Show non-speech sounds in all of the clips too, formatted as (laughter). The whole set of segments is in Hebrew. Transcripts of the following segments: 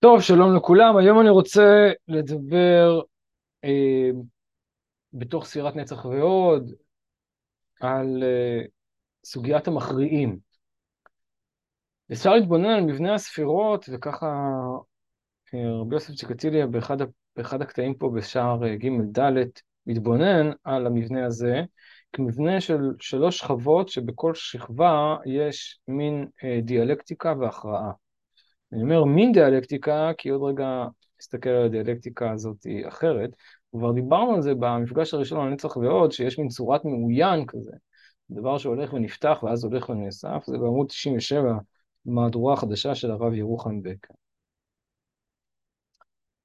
טוב, שלום לכולם. היום אני רוצה לדבר אה, בתוך ספירת נצח ועוד על אה, סוגיית המכריעים. אפשר להתבונן על מבנה הספירות, וככה אה, רבי יוסף צ'קטיליה באחד, באחד הקטעים פה בשער אה, ג' ד' מתבונן על המבנה הזה כמבנה של שלוש שכבות שבכל שכבה יש מין אה, דיאלקטיקה והכרעה. אני אומר מין דיאלקטיקה, כי עוד רגע נסתכל על הדיאלקטיקה הזאת אחרת. כבר דיברנו על זה במפגש הראשון על נצח ועוד, שיש מין צורת מאוין כזה, דבר שהולך ונפתח ואז הולך ונאסף, זה בעמוד 97, במהדורה החדשה של הרב ירוחם בקר.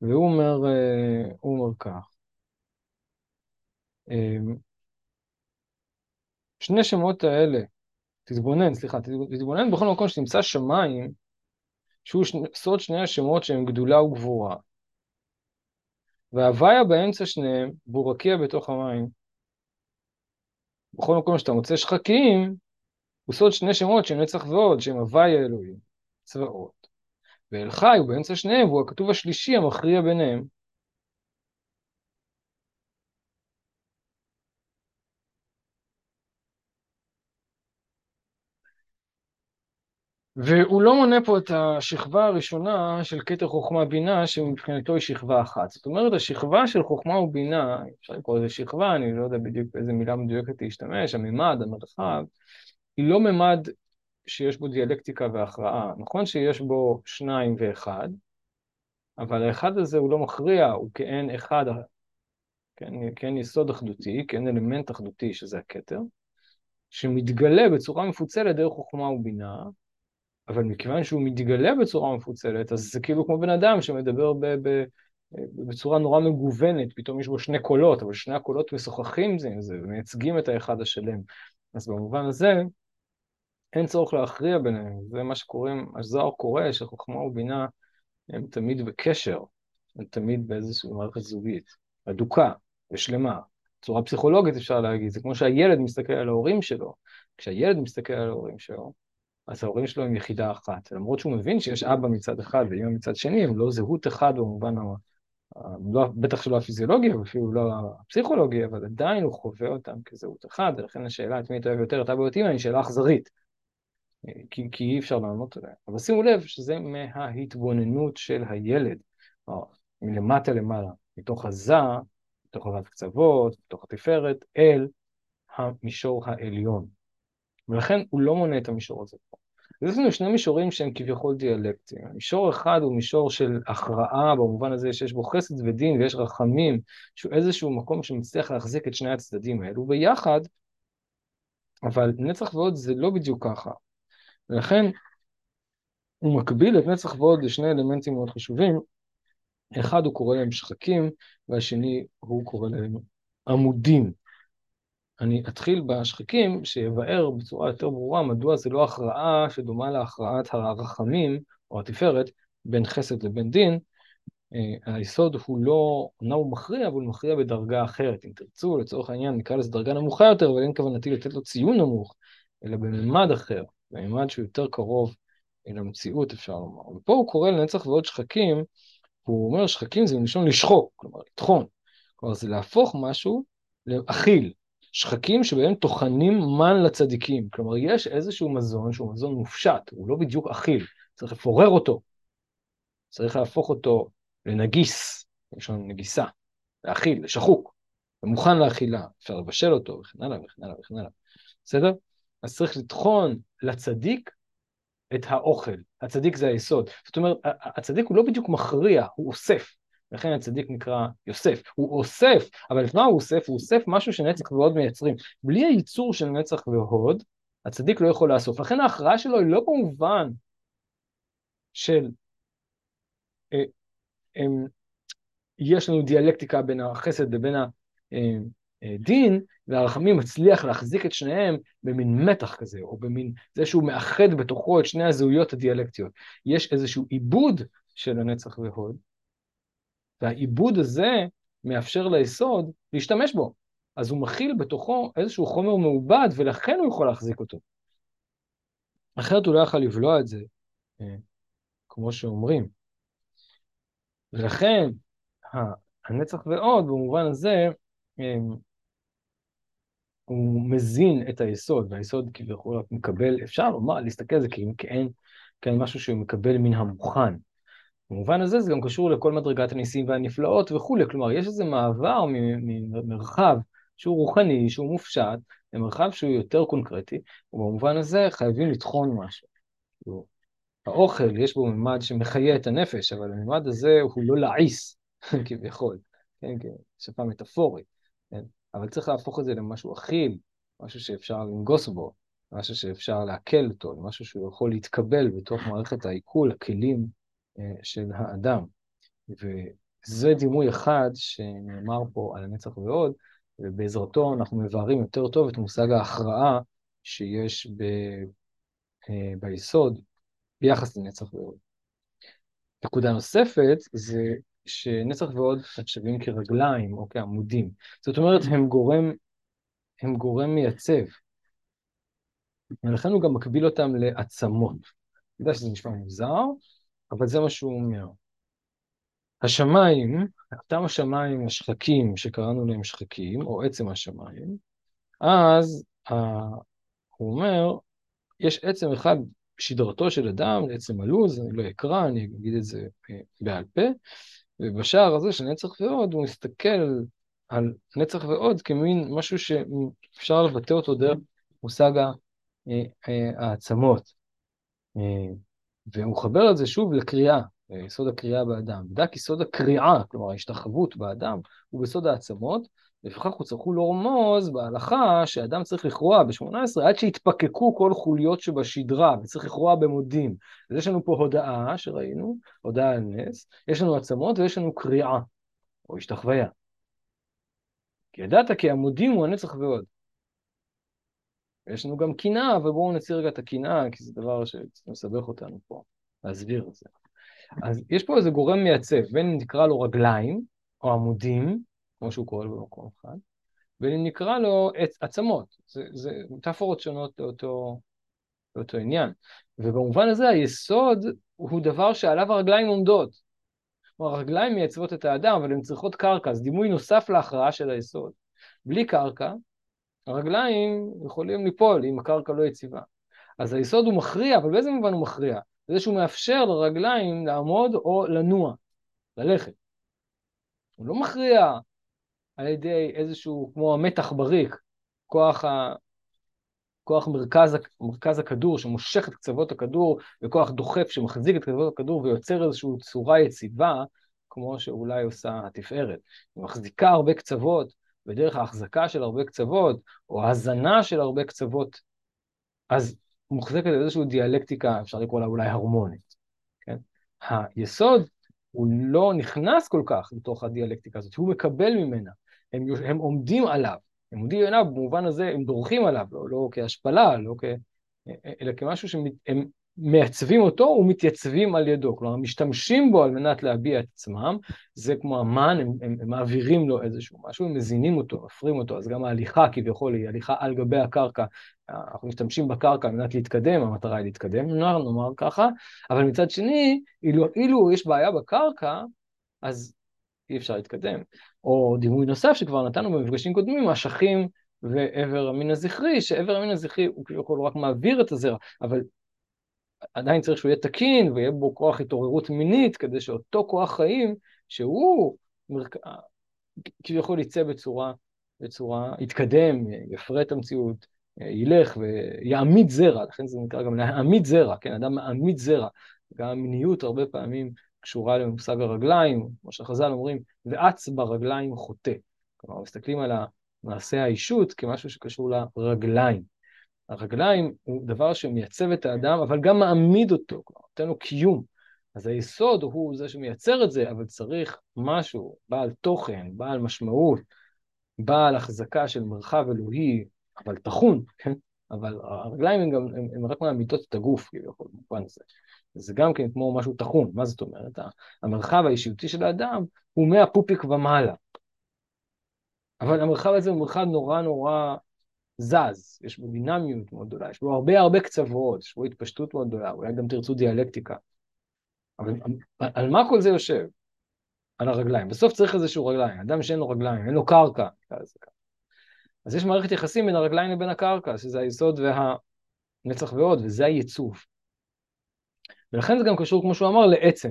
והוא אומר, אה, הוא אומר כך, אה, שני שמות האלה, תתבונן, סליחה, תתבונן בכל מקום שתמצא שמיים, שהוא סוד שני השמות שהם גדולה וגבורה. והוויה באמצע שניהם, והוא רקיע בתוך המים. בכל מקום שאתה מוצא שחקים, הוא סוד שני שמות שהם נצח ועוד, שהם הוויה אלוהים, צבאות. ואל חי הוא באמצע שניהם, והוא הכתוב השלישי המכריע ביניהם. והוא לא מונה פה את השכבה הראשונה של כתר חוכמה בינה, שמבחינתו היא שכבה אחת. זאת אומרת, השכבה של חוכמה ובינה, אפשר לקרוא לזה שכבה, אני לא יודע בדיוק באיזה מילה מדויקת להשתמש, הממד, המרחב, היא לא ממד שיש בו דיאלקטיקה והכרעה. נכון שיש בו שניים ואחד, אבל האחד הזה הוא לא מכריע, הוא כאין אחד, כן, כאין יסוד אחדותי, כאין אלמנט אחדותי, שזה הכתר, שמתגלה בצורה מפוצלת דרך חוכמה ובינה, אבל מכיוון שהוא מתגלה בצורה מפוצלת, אז זה כאילו כמו בן אדם שמדבר ב- ב- בצורה נורא מגוונת, פתאום יש בו שני קולות, אבל שני הקולות משוחחים זה עם זה, ומייצגים את האחד השלם. אז במובן הזה, אין צורך להכריע ביניהם, זה מה שקוראים, הזוהר קורא שחוכמה ובינה הם תמיד בקשר, הם תמיד באיזושהי מערכת זוגית, אדוקה ושלמה. בצורה פסיכולוגית אפשר להגיד, זה כמו שהילד מסתכל על ההורים שלו, כשהילד מסתכל על ההורים שלו, אז ההורים שלו הם יחידה אחת. למרות שהוא מבין שיש אבא מצד אחד ואמא מצד שני, הם לא זהות אחד במובן, ה... לא, בטח שלא הפיזיולוגי, ואפילו לא הפסיכולוגי, אבל עדיין הוא חווה אותם כזהות אחת, ולכן השאלה את מי אתה אוהב יותר, אתה ואותי, היא שאלה אכזרית. כי, כי אי אפשר לענות עליה. אבל שימו לב שזה מההתבוננות של הילד, מלמטה למעלה, מתוך הזה, מתוך הבת קצוות, מתוך התפארת, אל המישור העליון. ולכן הוא לא מונה את המישור הזה פה. יש לנו שני מישורים שהם כביכול דיאלקטיים. מישור אחד הוא מישור של הכרעה, במובן הזה שיש בו חסד ודין ויש רחמים, שהוא איזשהו מקום שמצליח להחזיק את שני הצדדים האלו ביחד, אבל נצח ועוד זה לא בדיוק ככה. ולכן הוא מקביל את נצח ועוד לשני אלמנטים מאוד חשובים. אחד הוא קורא להם שחקים, והשני הוא קורא להם עמודים. אני אתחיל בשחקים שיבאר בצורה יותר ברורה מדוע זה לא הכרעה שדומה להכרעת הרחמים או התפארת בין חסד לבין דין. אה, היסוד הוא לא, אומנם הוא מכריע, אבל הוא מכריע בדרגה אחרת. אם תרצו, לצורך העניין נקרא לזה דרגה נמוכה יותר, אבל אין כוונתי לתת לו ציון נמוך, אלא בממד אחר, בממד שהוא יותר קרוב אל המציאות, אפשר לומר. ופה הוא קורא לנצח ועוד שחקים, הוא אומר שחקים זה מלשון לשחוק, כלומר לטחון. כלומר זה להפוך משהו לאכיל, שחקים שבהם טוחנים מן לצדיקים. כלומר, יש איזשהו מזון שהוא מזון מופשט, הוא לא בדיוק אכיל, צריך לפורר אותו, צריך להפוך אותו לנגיס, למשל נגיסה, לאכיל, לשחוק, ומוכן לאכילה, אפשר לבשל אותו, וכן הלאה וכן הלאה וכן הלאה. בסדר? אז צריך לטחון לצדיק את האוכל. הצדיק זה היסוד. זאת אומרת, הצדיק הוא לא בדיוק מכריע, הוא אוסף. לכן הצדיק נקרא יוסף. הוא אוסף, אבל מה הוא אוסף? הוא אוסף משהו שנצח והוד מייצרים. בלי הייצור של נצח והוד, הצדיק לא יכול לאסוף. לכן ההכרעה שלו היא לא במובן של אה, אה, יש לנו דיאלקטיקה בין החסד לבין הדין, אה, והרחמים מצליח להחזיק את שניהם במין מתח כזה, או במין זה שהוא מאחד בתוכו את שני הזהויות הדיאלקטיות. יש איזשהו עיבוד של הנצח והוד, והעיבוד הזה מאפשר ליסוד להשתמש בו. אז הוא מכיל בתוכו איזשהו חומר מעובד, ולכן הוא יכול להחזיק אותו. אחרת הוא לא יכול לבלוע את זה, אה, כמו שאומרים. ולכן הנצח ועוד במובן הזה הוא מזין את היסוד, והיסוד כביכול מקבל, אפשר לומר, להסתכל על זה כאין, כאין משהו שהוא מקבל מן המוכן. במובן הזה זה גם קשור לכל מדרגת הניסים והנפלאות וכולי, כלומר יש איזה מעבר ממרחב שהוא רוחני, שהוא מופשט, למרחב שהוא יותר קונקרטי, ובמובן הזה חייבים לטחון משהו. האוכל, יש בו ממד שמחיה את הנפש, אבל הממד הזה הוא לא לעיס, (laughs) כביכול, כן, כשפה מטאפורית, כן? אבל צריך להפוך את זה למשהו אכיל, משהו שאפשר לנגוס בו, משהו שאפשר לעכל אותו, משהו שהוא יכול להתקבל בתוך מערכת העיכול, הכלים של האדם. וזה דימוי אחד שנאמר פה על הנצח ועוד, ובעזרתו אנחנו מבארים יותר טוב את מושג ההכרעה שיש ב, אה, ביסוד ביחס לנצח ועוד. נקודה נוספת זה שנצח ועוד נחשבים כרגליים או כעמודים. זאת אומרת, הם גורם, הם גורם מייצב. ולכן הוא גם מקביל אותם לעצמות. אני יודע שזה נשמע מוזר, אבל זה מה שהוא אומר. השמיים, אותם השמיים השחקים שקראנו להם שחקים, או עצם השמיים, אז uh, הוא אומר, יש עצם אחד שדרתו של אדם, עצם הלוז, אני לא אקרא, אני אגיד את זה בעל פה, ובשער הזה של נצח ועוד, הוא מסתכל על נצח ועוד כמין משהו שאפשר לבטא אותו דרך מושג אה, אה, העצמות. אה, והוא מחבר את זה שוב לקריאה, יסוד הקריאה באדם. דק יסוד הקריאה, כלומר ההשתחוות באדם, הוא ביסוד העצמות, לפיכך הוא צריך לרמוז בהלכה שאדם צריך לכרוע ב-18 עד שיתפקקו כל חוליות שבשדרה, וצריך לכרוע במודים. אז יש לנו פה הודאה שראינו, הודאה על נס, יש לנו עצמות ויש לנו קריאה, או השתחוויה. כי ידעת כי המודים הוא הנצח ועוד. יש לנו גם קנאה, ובואו נציא רגע את הקנאה, כי זה דבר שמסבך אותנו פה, להסביר את זה. אז יש פה איזה גורם מייצב, בין אם נקרא לו רגליים, או עמודים, כמו שהוא קורא לו במקום אחד, בין אם נקרא לו עצמות. זה, זה מטאפורות שונות לאותו, לאותו עניין. ובמובן הזה היסוד הוא דבר שעליו הרגליים עומדות. כלומר, הרגליים מייצבות את האדם, אבל הן צריכות קרקע, זה דימוי נוסף להכרעה של היסוד. בלי קרקע, הרגליים יכולים ליפול אם הקרקע לא יציבה. אז היסוד הוא מכריע, אבל באיזה מובן הוא מכריע? זה שהוא מאפשר לרגליים לעמוד או לנוע, ללכת. הוא לא מכריע על ידי איזשהו, כמו המתח בריק, כוח, ה... כוח מרכז, מרכז הכדור שמושך את קצוות הכדור, וכוח דוחף שמחזיק את קצוות הכדור ויוצר איזושהי צורה יציבה, כמו שאולי עושה התפארת. היא מחזיקה הרבה קצוות, ודרך ההחזקה של הרבה קצוות, או הזנה של הרבה קצוות, אז מוחזקת איזושהי דיאלקטיקה, אפשר לקרוא לה אולי הרמונית. כן? היסוד הוא לא נכנס כל כך לתוך הדיאלקטיקה הזאת, הוא מקבל ממנה, הם, הם עומדים עליו, הם עומדים עליו במובן הזה, הם דורכים עליו, לא, לא כהשפלה, לא כ... אלא כמשהו שהם מעצבים אותו ומתייצבים על ידו, כלומר משתמשים בו על מנת להביע את עצמם, זה כמו המן, הם, הם, הם מעבירים לו איזשהו משהו, הם מזינים אותו, מפרים אותו, אז גם ההליכה כביכול היא הליכה על גבי הקרקע, אנחנו משתמשים בקרקע על מנת להתקדם, המטרה היא להתקדם, נאמר, נאמר ככה, אבל מצד שני, אילו, אילו יש בעיה בקרקע, אז אי אפשר להתקדם. או דימוי נוסף שכבר נתנו במפגשים קודמים, אשכים ועבר המין הזכרי, שעבר המין הזכרי הוא כביכול רק מעביר את הזרע, אבל עדיין צריך שהוא יהיה תקין ויהיה בו כוח התעוררות מינית, כדי שאותו כוח חיים, שהוא מרק... כביכול יצא בצורה, בצורה, יתקדם, יפרה את המציאות, ילך ויעמיד זרע, לכן זה נקרא גם להעמיד זרע, כן, אדם מעמיד זרע. גם המיניות הרבה פעמים קשורה למושג הרגליים, כמו שחז"ל אומרים, ואץ ברגליים חוטא. כלומר, מסתכלים על מעשה האישות כמשהו שקשור לרגליים. הרגליים הוא דבר שמייצב את האדם, אבל גם מעמיד אותו, כלומר, נותן לו קיום. אז היסוד הוא זה שמייצר את זה, אבל צריך משהו בעל תוכן, בעל משמעות, בעל החזקה של מרחב אלוהי, אבל טחון, כן? אבל הרגליים הם גם, הם רק מעמידות את הגוף, כביכול, במובן הזה. זה גם כן כמו משהו טחון, מה זאת אומרת? המרחב האישיותי של האדם הוא מהפופיק ומעלה. אבל המרחב הזה הוא מרחב נורא נורא זז, יש בו דינמיות מאוד גדולה, יש בו הרבה הרבה קצוות, יש בו התפשטות מאוד גדולה, אולי גם תרצו דיאלקטיקה. אבל על מה כל זה יושב? על הרגליים. בסוף צריך איזשהו רגליים, אדם שאין לו רגליים, אין לו קרקע, אז יש מערכת יחסים בין הרגליים לבין הקרקע, שזה היסוד והנצח ועוד, וזה הייצוב. ולכן זה גם קשור, כמו שהוא אמר, לעצם.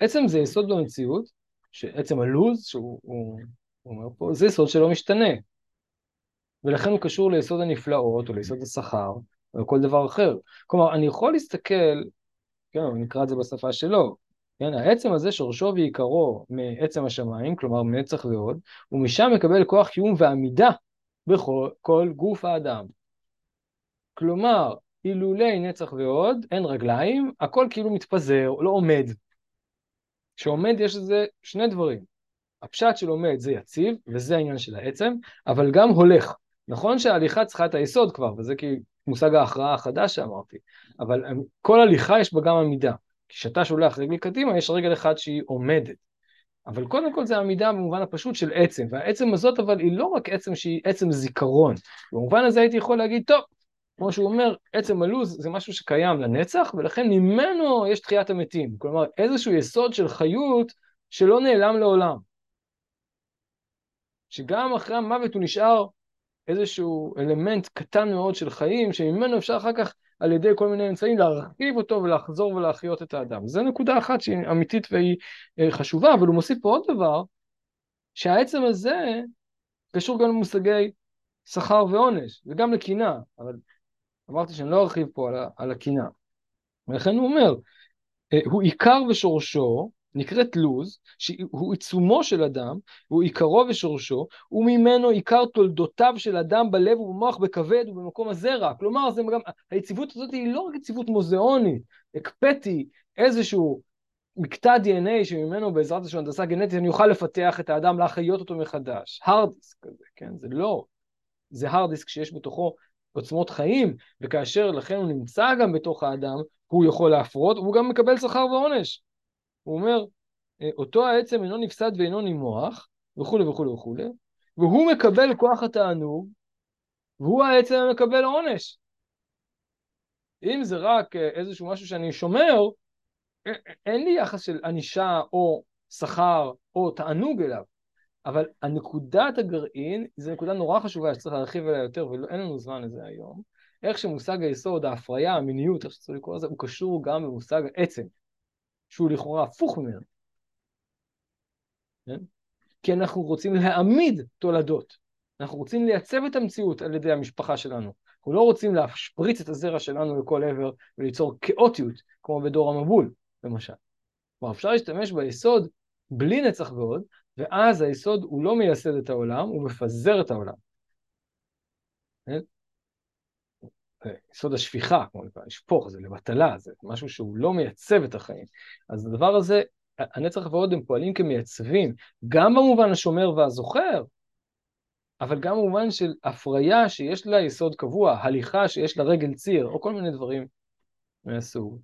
עצם זה יסוד במציאות, שעצם הלוז, שהוא הוא, הוא אומר פה, זה יסוד שלא משתנה. ולכן הוא קשור ליסוד הנפלאות, או ליסוד השכר, או לכל דבר אחר. כלומר, אני יכול להסתכל, כן, נקרא את זה בשפה שלו, כן, העצם הזה שורשו ועיקרו מעצם השמיים, כלומר מנצח ועוד, ומשם מקבל כוח קיום ועמידה בכל גוף האדם. כלומר, אילולי נצח ועוד, אין רגליים, הכל כאילו מתפזר, לא עומד. כשעומד יש לזה שני דברים. הפשט של עומד זה יציב, וזה העניין של העצם, אבל גם הולך. נכון שההליכה צריכה את היסוד כבר, וזה כי מושג ההכרעה החדש שאמרתי, אבל כל הליכה יש בה גם עמידה. כשאתה שולח רגל קדימה, יש רגל אחת שהיא עומדת. אבל קודם כל זה עמידה במובן הפשוט של עצם, והעצם הזאת אבל היא לא רק עצם שהיא עצם זיכרון. במובן הזה הייתי יכול להגיד, טוב, כמו שהוא אומר, עצם הלוז זה משהו שקיים לנצח, ולכן ממנו יש תחיית המתים. כלומר, איזשהו יסוד של חיות שלא נעלם לעולם. שגם אחרי המוות הוא נשאר איזשהו אלמנט קטן מאוד של חיים, שממנו אפשר אחר כך על ידי כל מיני אמצעים להרחיב אותו ולחזור ולהחיות את האדם. זו נקודה אחת שהיא אמיתית והיא אה, חשובה, אבל הוא מוסיף פה עוד דבר, שהעצם הזה קשור גם למושגי שכר ועונש, וגם לקינה, אבל אמרתי שאני לא ארחיב פה על, הקינה. ולכן הוא אומר, אה, הוא עיקר ושורשו נקראת לוז, שהוא עיצומו של אדם, הוא עיקרו ושורשו, וממנו עיקר תולדותיו של אדם בלב ובמוח, בכבד ובמקום הזרע. כלומר, זה גם, היציבות הזאת היא לא רק יציבות מוזיאונית, הקפאתי איזשהו מקטע DNA שממנו בעזרת השם הנדסה גנטית אני אוכל לפתח את האדם, להחיות אותו מחדש. הרדיסק כזה, כן? זה לא. זה הרדיסק שיש בתוכו עוצמות חיים, וכאשר לכן הוא נמצא גם בתוך האדם, הוא יכול להפרות, והוא גם מקבל שכר ועונש. הוא אומר, אה, אותו העצם אינו נפסד ואינו נימוח, וכולי וכולי וכולי, והוא מקבל כוח התענוג, והוא העצם המקבל עונש. אם זה רק אה, איזשהו משהו שאני שומר, אה, אין לי יחס של ענישה או שכר או תענוג אליו. אבל הנקודת הגרעין, זו נקודה נורא חשובה שצריך להרחיב עליה יותר, ואין לנו זמן לזה היום. איך שמושג היסוד, ההפריה, המיניות, איך שצריך לקרוא לזה, הוא קשור גם במושג העצם. שהוא לכאורה הפוך ממנו. כן? כי אנחנו רוצים להעמיד תולדות. אנחנו רוצים לייצב את המציאות על ידי המשפחה שלנו. אנחנו לא רוצים להשפריץ את הזרע שלנו לכל עבר וליצור כאוטיות, כמו בדור המבול, למשל. כלומר, אפשר להשתמש ביסוד בלי נצח ועוד, ואז היסוד הוא לא מייסד את העולם, הוא מפזר את העולם. כן? יסוד השפיכה, כמו לשפוך, זה לבטלה, זה משהו שהוא לא מייצב את החיים. אז הדבר הזה, הנצח ועוד הם פועלים כמייצבים, גם במובן השומר והזוכר, אבל גם במובן של הפריה שיש לה יסוד קבוע, הליכה שיש לה רגל ציר, או כל מיני דברים מהסוג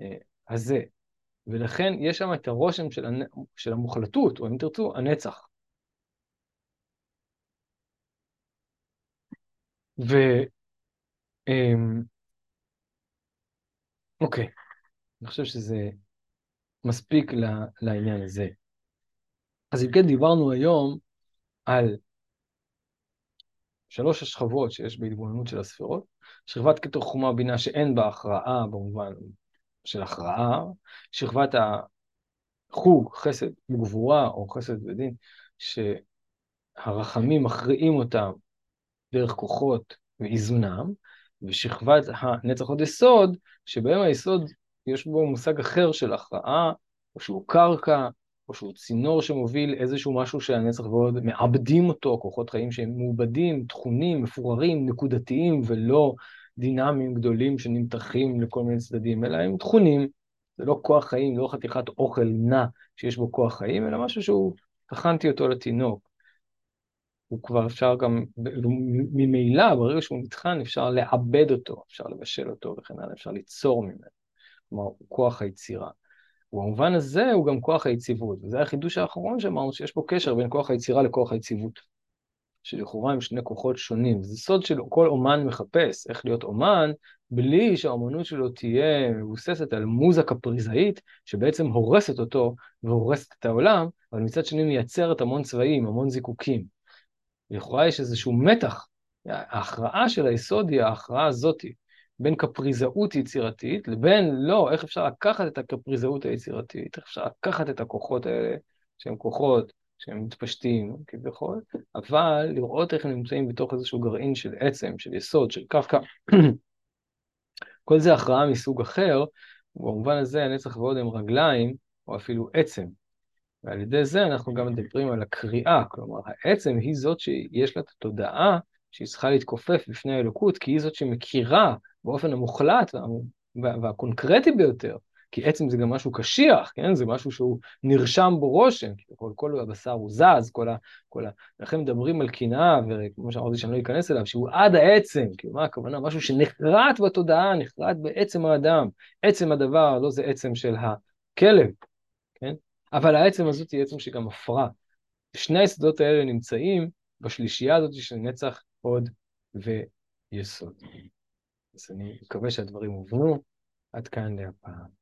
אה, הזה. ולכן יש שם את הרושם של, הנ... של המוחלטות, או אם תרצו, הנצח. ו... אמ, אוקיי, אני חושב שזה מספיק לעניין הזה. אז אם כן, דיברנו היום על שלוש השכבות שיש בהתבוננות של הספירות, שכבת כתוך חומה בינה שאין בה הכרעה במובן של הכרעה, שכבת החוג, חסד וגבורה, או חסד ודין, שהרחמים מכריעים אותם דרך כוחות ואיזונם, ושכבת הנצח עוד יסוד, שבהם היסוד יש בו מושג אחר של הכרעה, או שהוא קרקע, או שהוא צינור שמוביל איזשהו משהו שהנצח ועוד מעבדים אותו, כוחות חיים שהם מעובדים, תכונים, מפוררים, נקודתיים, ולא דינמיים גדולים שנמתחים לכל מיני צדדים, אלא הם תכונים, זה לא כוח חיים, לא חתיכת אוכל נע שיש בו כוח חיים, אלא משהו שהוא, טחנתי אותו לתינוק. הוא כבר אפשר גם, ממילא, ברגע שהוא נטחן, אפשר לעבד אותו, אפשר לבשל אותו וכן הלאה, אפשר ליצור ממנו. כלומר, הוא כוח היצירה. ובמובן הזה הוא גם כוח היציבות, וזה החידוש האחרון שאמרנו, שיש פה קשר בין כוח היצירה לכוח היציבות. שלכאורה הם שני כוחות שונים. זה סוד שכל אומן מחפש, איך להיות אומן, בלי שהאומנות שלו תהיה מבוססת על מוזה קפריזאית, שבעצם הורסת אותו והורסת את העולם, אבל מצד שני מייצרת המון צבעים, המון זיקוקים. לכאורה יש איזשהו מתח. ההכרעה של היסוד היא ההכרעה הזאתי, בין קפריזאות יצירתית לבין לא, איך אפשר לקחת את הקפריזאות היצירתית, איך אפשר לקחת את הכוחות האלה, שהם כוחות שהם מתפשטים כביכול, אבל לראות איך הם נמצאים בתוך איזשהו גרעין של עצם, של יסוד, של קפקא. (clears throat) כל זה הכרעה מסוג אחר, ובמובן הזה הנצח ועוד הם רגליים, או אפילו עצם. ועל ידי זה אנחנו גם מדברים על הקריאה, כלומר העצם היא זאת שיש לה את התודעה שהיא צריכה להתכופף בפני האלוקות, כי היא זאת שמכירה באופן המוחלט וה, והקונקרטי ביותר כי עצם זה גם משהו קשיח, כן? זה משהו שהוא נרשם בו רושם, כי כל, כל הבשר הוא זז, כל ה... כל ה... לכן מדברים על קנאה, וכמו שאמרתי שאני לא אכנס אליו, שהוא עד העצם, כאילו מה הכוונה? משהו שנחרט בתודעה, נחרט בעצם האדם. עצם הדבר, לא זה עצם של הכלב? אבל העצם הזאת היא עצם שגם מפרה. שני היסודות האלה נמצאים בשלישייה הזאת של נצח, הוד ויסוד. אז אני מקווה שהדברים הובנו. עד כאן להפעם.